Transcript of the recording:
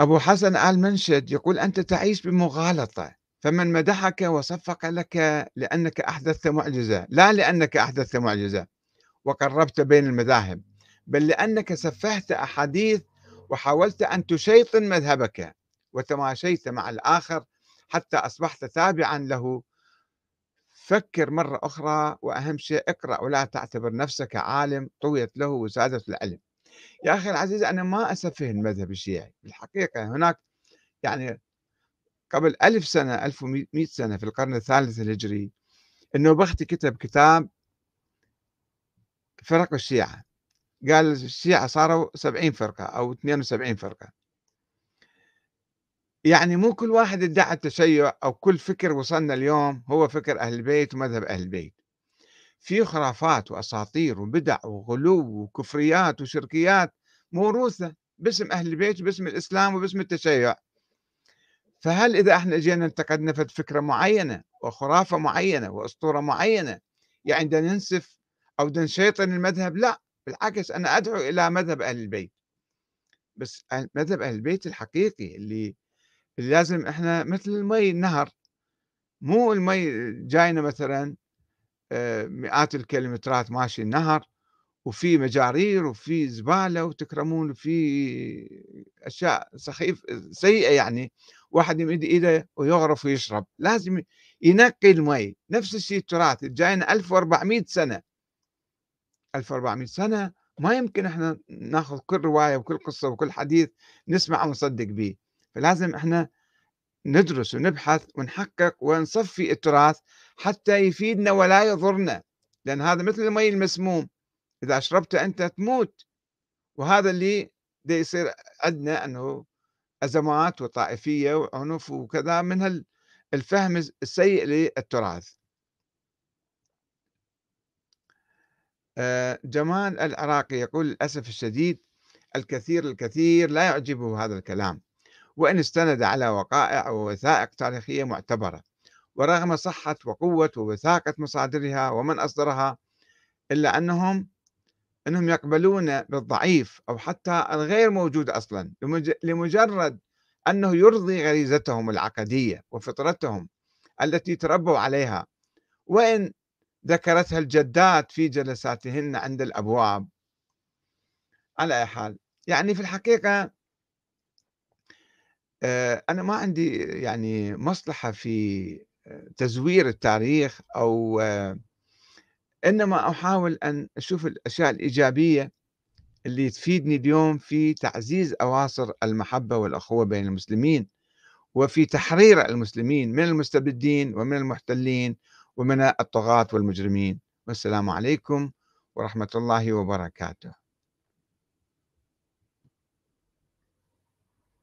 أبو حسن آل منشد يقول أنت تعيش بمغالطة فمن مدحك وصفق لك لأنك أحدثت معجزة لا لأنك أحدثت معجزة وقربت بين المذاهب بل لأنك سفهت أحاديث وحاولت أن تشيطن مذهبك وتماشيت مع الآخر حتى أصبحت تابعا له. فكر مرة أخرى وأهم شيء اقرأ ولا تعتبر نفسك عالم طويت له وسادة العلم. يا أخي العزيز أنا ما أسفه المذهب الشيعي. بالحقيقة هناك يعني قبل ألف سنة ألف سنة في القرن الثالث الهجري النوبختي كتب كتاب فرق الشيعة. قال الشيعة صاروا سبعين فرقة أو اثنين وسبعين فرقة. يعني مو كل واحد ادعى التشيع أو كل فكر وصلنا اليوم هو فكر أهل البيت ومذهب أهل البيت. في خرافات وأساطير وبدع وغلو وكفريات وشركيات موروثة باسم أهل البيت وباسم الإسلام وباسم التشيع. فهل إذا إحنا جينا انتقدنا فكرة معينة وخرافة معينة وأسطورة معينة يعني بدنا ننسف أو بدنا نشيطن المذهب؟ لا بالعكس أنا أدعو إلى مذهب أهل البيت. بس مذهب أهل البيت الحقيقي اللي, اللي لازم إحنا مثل المي النهر. مو المي جاينا مثلا مئات الكيلومترات ماشي النهر وفي مجارير وفي زبالة وتكرمون وفي أشياء سخيف سيئة يعني. واحد يمد إيده ويغرف ويشرب. لازم ينقي المي. نفس الشيء التراث جاينا 1400 سنة. 1400 سنة ما يمكن إحنا ناخذ كل رواية وكل قصة وكل حديث نسمع ونصدق به فلازم إحنا ندرس ونبحث ونحقق ونصفي التراث حتى يفيدنا ولا يضرنا لأن هذا مثل المي المسموم إذا شربته أنت تموت. وهذا اللي دي يصير عندنا أنه أزمات وطائفية وعنف وكذا من الفهم السيء للتراث. آه، جمال العراقي يقول للأسف الشديد الكثير الكثير لا يعجبه هذا الكلام. وإن استند على وقائع ووثائق تاريخية معتبرة ورغم صحة وقوة ووثاقة مصادرها ومن أصدرها إلا أنهم أنهم يقبلون بالضعيف أو حتى الغير موجود أصلا لمجرد أنه يرضي غريزتهم العقدية وفطرتهم التي تربوا عليها. وإن ذكرتها الجدات في جلساتهن عند الأبواب. على أي حال يعني في الحقيقة آه، أنا ما عندي يعني مصلحة في تزوير التاريخ أو إنما أحاول أن أشوف الأشياء الإيجابية اللي تفيدني اليوم في تعزيز أواصر المحبة والأخوة بين المسلمين وفي تحرير المسلمين من المستبدين ومن المحتلين ومن الطغاة والمجرمين. والسلام عليكم ورحمة الله وبركاته.